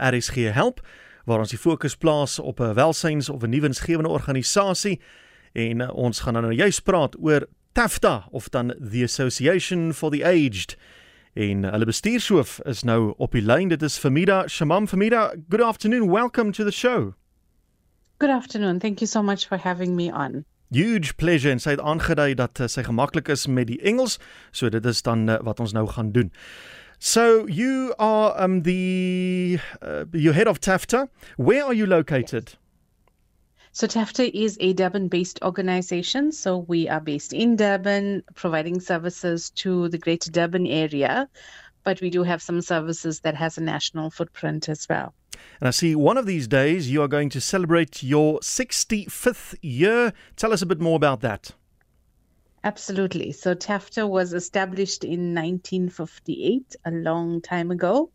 RSG help waar ons die fokus plaas op 'n welsyns of 'n nuwensgewende organisasie en uh, ons gaan nou juist praat oor TAFTA of dan the Association for the Aged. En hulle bestuurshoof is nou op die lyn. Dit is Famida Shamam. Famida, good afternoon. Welcome to the show. Good afternoon. Thank you so much for having me on. Huge pleasure en sy het aangedui dat sy gemaklik is met die Engels, so dit is dan wat ons nou gaan doen. So you are um the uh, you head of TAFTA. Where are you located? So TAFTA is a Durban-based organization. So we are based in Durban, providing services to the Greater Durban area, but we do have some services that has a national footprint as well. And I see one of these days you are going to celebrate your 65th year. Tell us a bit more about that. Absolutely. So TAFTA was established in 1958, a long time ago.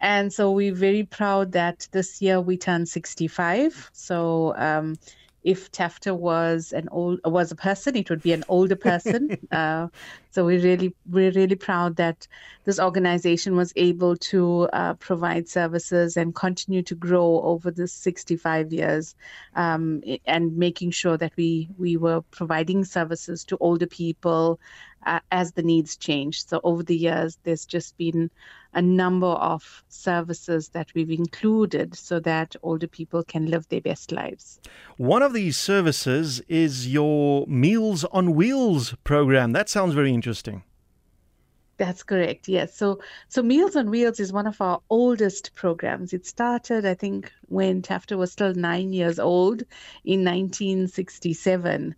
And so we're very proud that this year we turned 65. So um, if TAFTA was an old was a person, it would be an older person. uh, so we really we're really proud that this organization was able to uh, provide services and continue to grow over the 65 years, um, and making sure that we we were providing services to older people uh, as the needs change. So over the years, there's just been a number of services that we've included so that older people can live their best lives. One of these services is your Meals on Wheels program. That sounds very interesting. That's correct. Yes. So so Meals on Wheels is one of our oldest programs. It started, I think, when TAFTA was still nine years old in 1967.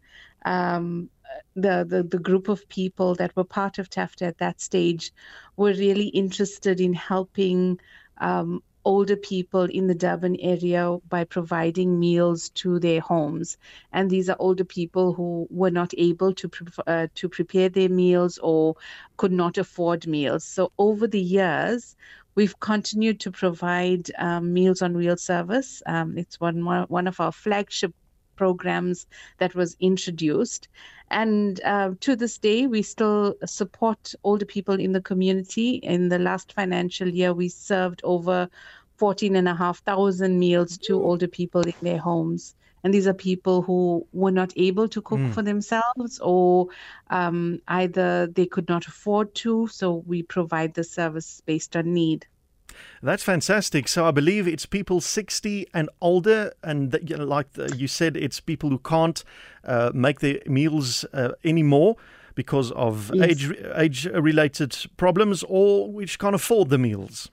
Um, the, the the group of people that were part of TAFTA at that stage were really interested in helping um, older people in the Durban area by providing meals to their homes. And these are older people who were not able to pre- uh, to prepare their meals or could not afford meals. So over the years, we've continued to provide um, Meals on Wheels service. Um, it's one one of our flagship programs that was introduced. And uh, to this day, we still support older people in the community. In the last financial year, we served over 14,500 meals to older people in their homes. And these are people who were not able to cook mm. for themselves, or um, either they could not afford to. So we provide the service based on need. That's fantastic. So I believe it's people 60 and older, and that, you know, like the, you said, it's people who can't uh, make their meals uh, anymore because of yes. age age related problems, or which can't afford the meals.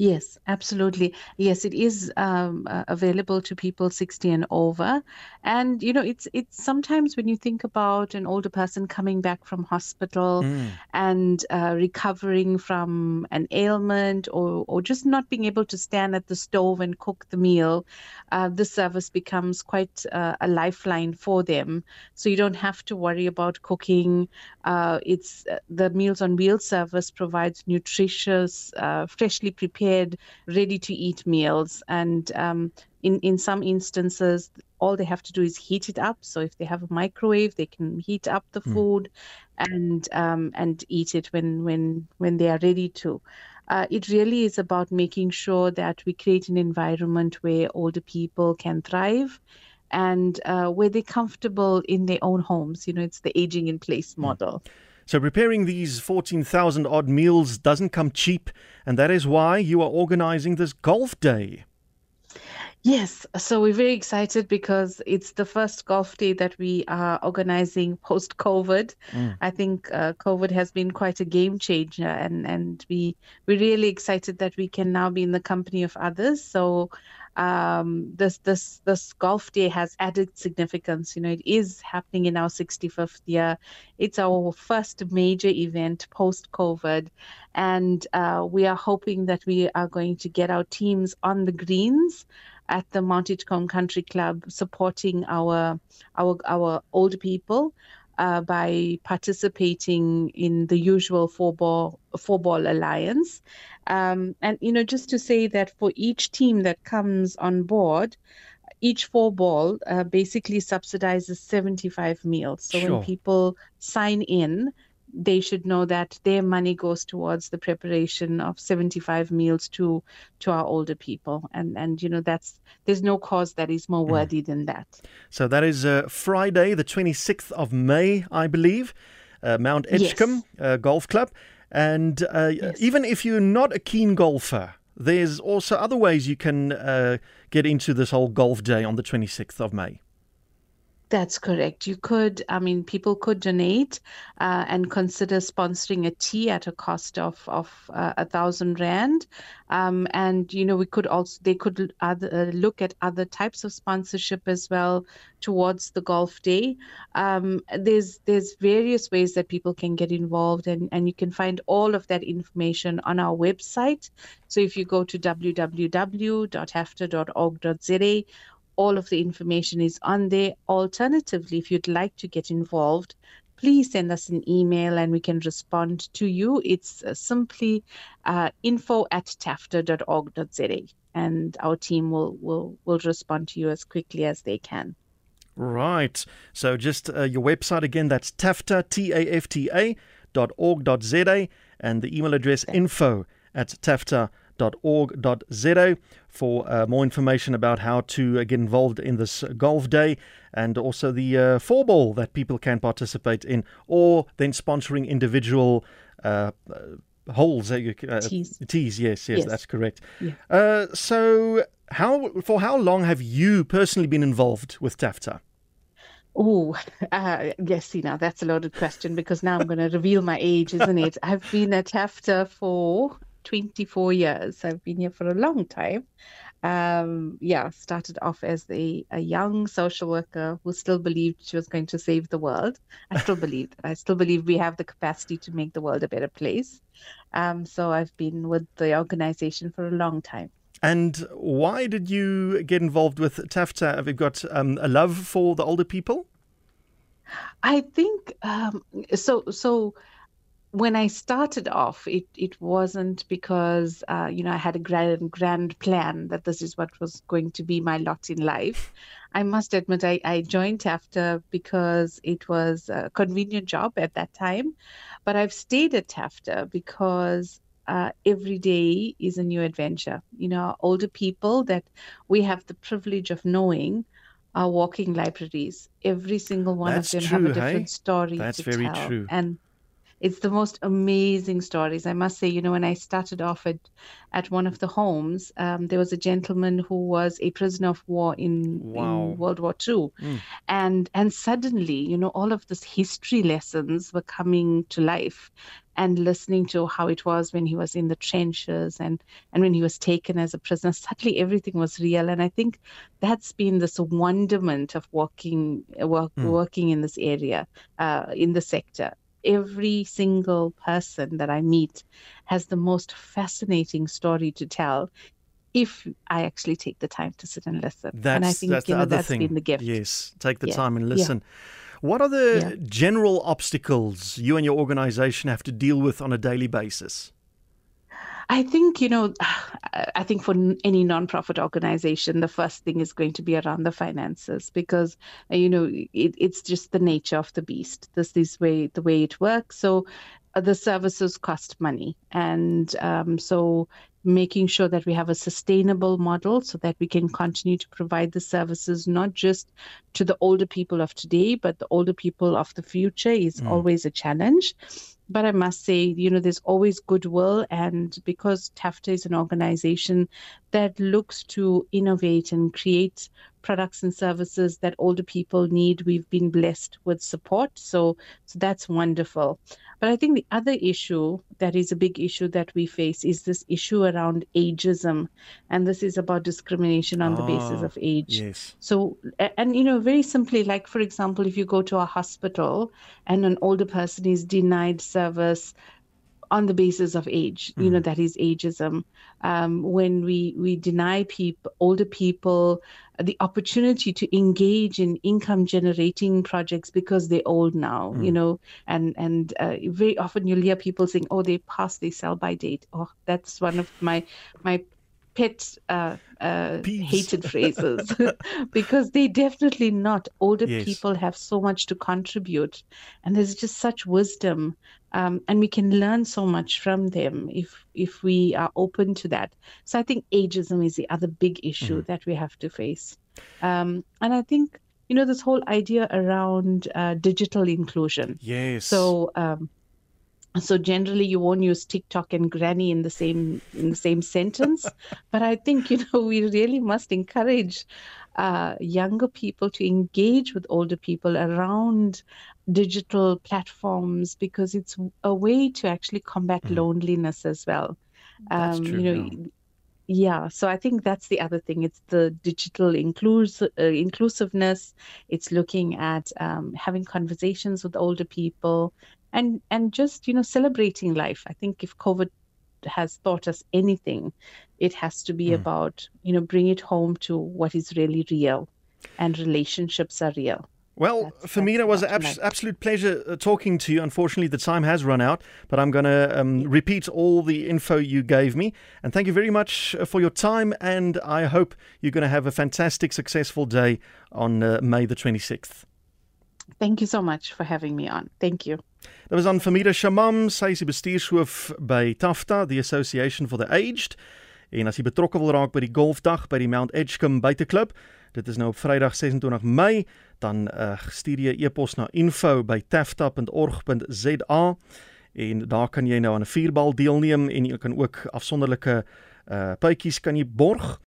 Yes, absolutely. Yes, it is um, uh, available to people 60 and over. And you know, it's it's sometimes when you think about an older person coming back from hospital mm. and uh, recovering from an ailment or or just not being able to stand at the stove and cook the meal, uh, the service becomes quite uh, a lifeline for them. So you don't have to worry about cooking. Uh, it's uh, the Meals on Wheels service provides nutritious, freshly prepared prepared, ready to eat meals. And um, in, in some instances, all they have to do is heat it up. So if they have a microwave, they can heat up the mm. food and um, and eat it when when when they are ready to. Uh, it really is about making sure that we create an environment where older people can thrive and uh, where they're comfortable in their own homes. You know, it's the aging in place hmm. model. Mm. So preparing these 14,000 odd meals doesn't come cheap, and that is why you are organizing this golf day. Yes, so we're very excited because it's the first golf day that we are organizing post COVID. Mm. I think uh, COVID has been quite a game changer, and and we we're really excited that we can now be in the company of others. So um, this this this golf day has added significance. You know, it is happening in our 65th year. It's our first major event post COVID, and uh, we are hoping that we are going to get our teams on the greens at the Mount Edgecombe Country Club, supporting our our our older people uh, by participating in the usual four ball four ball alliance. Um, and you know, just to say that for each team that comes on board, each four ball uh, basically subsidizes 75 meals. So sure. when people sign in, they should know that their money goes towards the preparation of 75 meals to to our older people and and you know that's there's no cause that is more mm. worthy mm. than that so that is uh, friday the 26th of may i believe uh, mount edgecombe yes. uh, golf club and uh, yes. even if you're not a keen golfer there's also other ways you can uh, get into this whole golf day on the 26th of may that's correct. You could, I mean, people could donate uh, and consider sponsoring a tea at a cost of of uh, a thousand rand, um, and you know we could also they could other, uh, look at other types of sponsorship as well towards the golf day. Um, there's there's various ways that people can get involved, and and you can find all of that information on our website. So if you go to www.tafta.org.za all of the information is on there. Alternatively, if you'd like to get involved, please send us an email and we can respond to you. It's uh, simply uh, info at tafta.org.za and our team will, will, will respond to you as quickly as they can. Right. So just uh, your website again, that's tafta, T-A-F-T-A dot org dot Z-A, and the email address info at tafta.org.za golf.org.za for uh, more information about how to uh, get involved in this golf day and also the uh, four ball that people can participate in, or then sponsoring individual. Uh, uh holes that you uh, tees. tees yes, yes yes that's correct yeah. uh, so how for how long have you personally been involved with TAFTA Oh, uh, yes, see, now that's a loaded question because now I'm going to reveal my age, isn't it? I've been at TAFTA for 24 years. I've been here for a long time. Um, yeah, started off as a, a young social worker who still believed she was going to save the world. I still believe that. I still believe we have the capacity to make the world a better place. Um, so I've been with the organization for a long time. And why did you get involved with TAFTA? Have you got um, a love for the older people? I think um, so. So when I started off, it, it wasn't because uh, you know I had a grand grand plan that this is what was going to be my lot in life. I must admit I, I joined TAFTA because it was a convenient job at that time, but I've stayed at TAFTA because uh, every day is a new adventure. You know, older people that we have the privilege of knowing are walking libraries. Every single one That's of them true, have a different hey? story That's to very tell. true. And it's the most amazing stories. I must say, you know, when I started off at, at one of the homes, um, there was a gentleman who was a prisoner of war in, wow. in World War II. Mm. And and suddenly, you know, all of this history lessons were coming to life and listening to how it was when he was in the trenches and, and when he was taken as a prisoner. Suddenly everything was real. And I think that's been this wonderment of working work, mm. working in this area, uh, in the sector every single person that I meet has the most fascinating story to tell if I actually take the time to sit and listen. That's, and I think that's you know, the other that's thing. been the gift. Yes, take the yeah. time and listen. Yeah. What are the yeah. general obstacles you and your organization have to deal with on a daily basis? I think, you know, I think for any nonprofit organization, the first thing is going to be around the finances because, uh, you know, it, it's just the nature of the beast. This is way the way it works. So uh, the services cost money. And um, so making sure that we have a sustainable model so that we can continue to provide the services not just to the older people of today, but the older people of the future is mm. always a challenge but I must say, you know, there's always goodwill. And because TAFTA is an organization that looks to innovate and create products and services that older people need, we've been blessed with support. So, so that's wonderful. But I think the other issue that is a big issue that we face is this issue around ageism. And this is about discrimination on the ah, basis of age. Yes. So, and, you know, very simply, like, for example, if you go to a hospital and an older person is denied service on the basis of age mm. you know mm. that is ageism um, when we we deny people older people the opportunity to engage in income generating projects because they're old now mm. you know and and uh, very often you'll hear people saying oh they pass their sell by date oh that's one of my my pet uh, uh, hated phrases because they definitely not. Older yes. people have so much to contribute, and there's just such wisdom, um, and we can learn so much from them if if we are open to that. So I think ageism is the other big issue mm. that we have to face, um, and I think you know this whole idea around uh, digital inclusion. Yes. So. Um, so generally you won't use tiktok and granny in the same in the same sentence. But i think you know we really must encourage uh, younger people to engage with older people around digital platforms because it's a way to actually combat mm. loneliness as well. Um, true, you know yeah. yeah. So i think that's the other thing. It's the digital inclus- uh, inclusiveness. It's looking at um, having conversations with older people and and just you know celebrating life i think if covid has taught us anything it has to be mm. about you know bring it home to what is really real and relationships are real well, that's, for me, it was an abs- absolute pleasure uh, talking to you. Unfortunately, the time has run out, but I'm going to um, repeat all the info you gave me. And thank you very much uh, for your time. And I hope you're going to have a fantastic, successful day on uh, May the 26th. Thank you so much for having me on. Thank you. Dit was aan Famida Shamam, sy is die bestuurshoof by Tafta, the Association for the Aged. En as jy betrokke wil raak by die golfdag by die Mount Edgecombe buiteklub, dit is nou op Vrydag 26 Mei, dan uh, stuur jy 'n e-pos na info@tafta.org.za en daar kan jy nou aan 'n vierbal deelneem en jy kan ook afsonderlike uh, puitjies kan jy borg.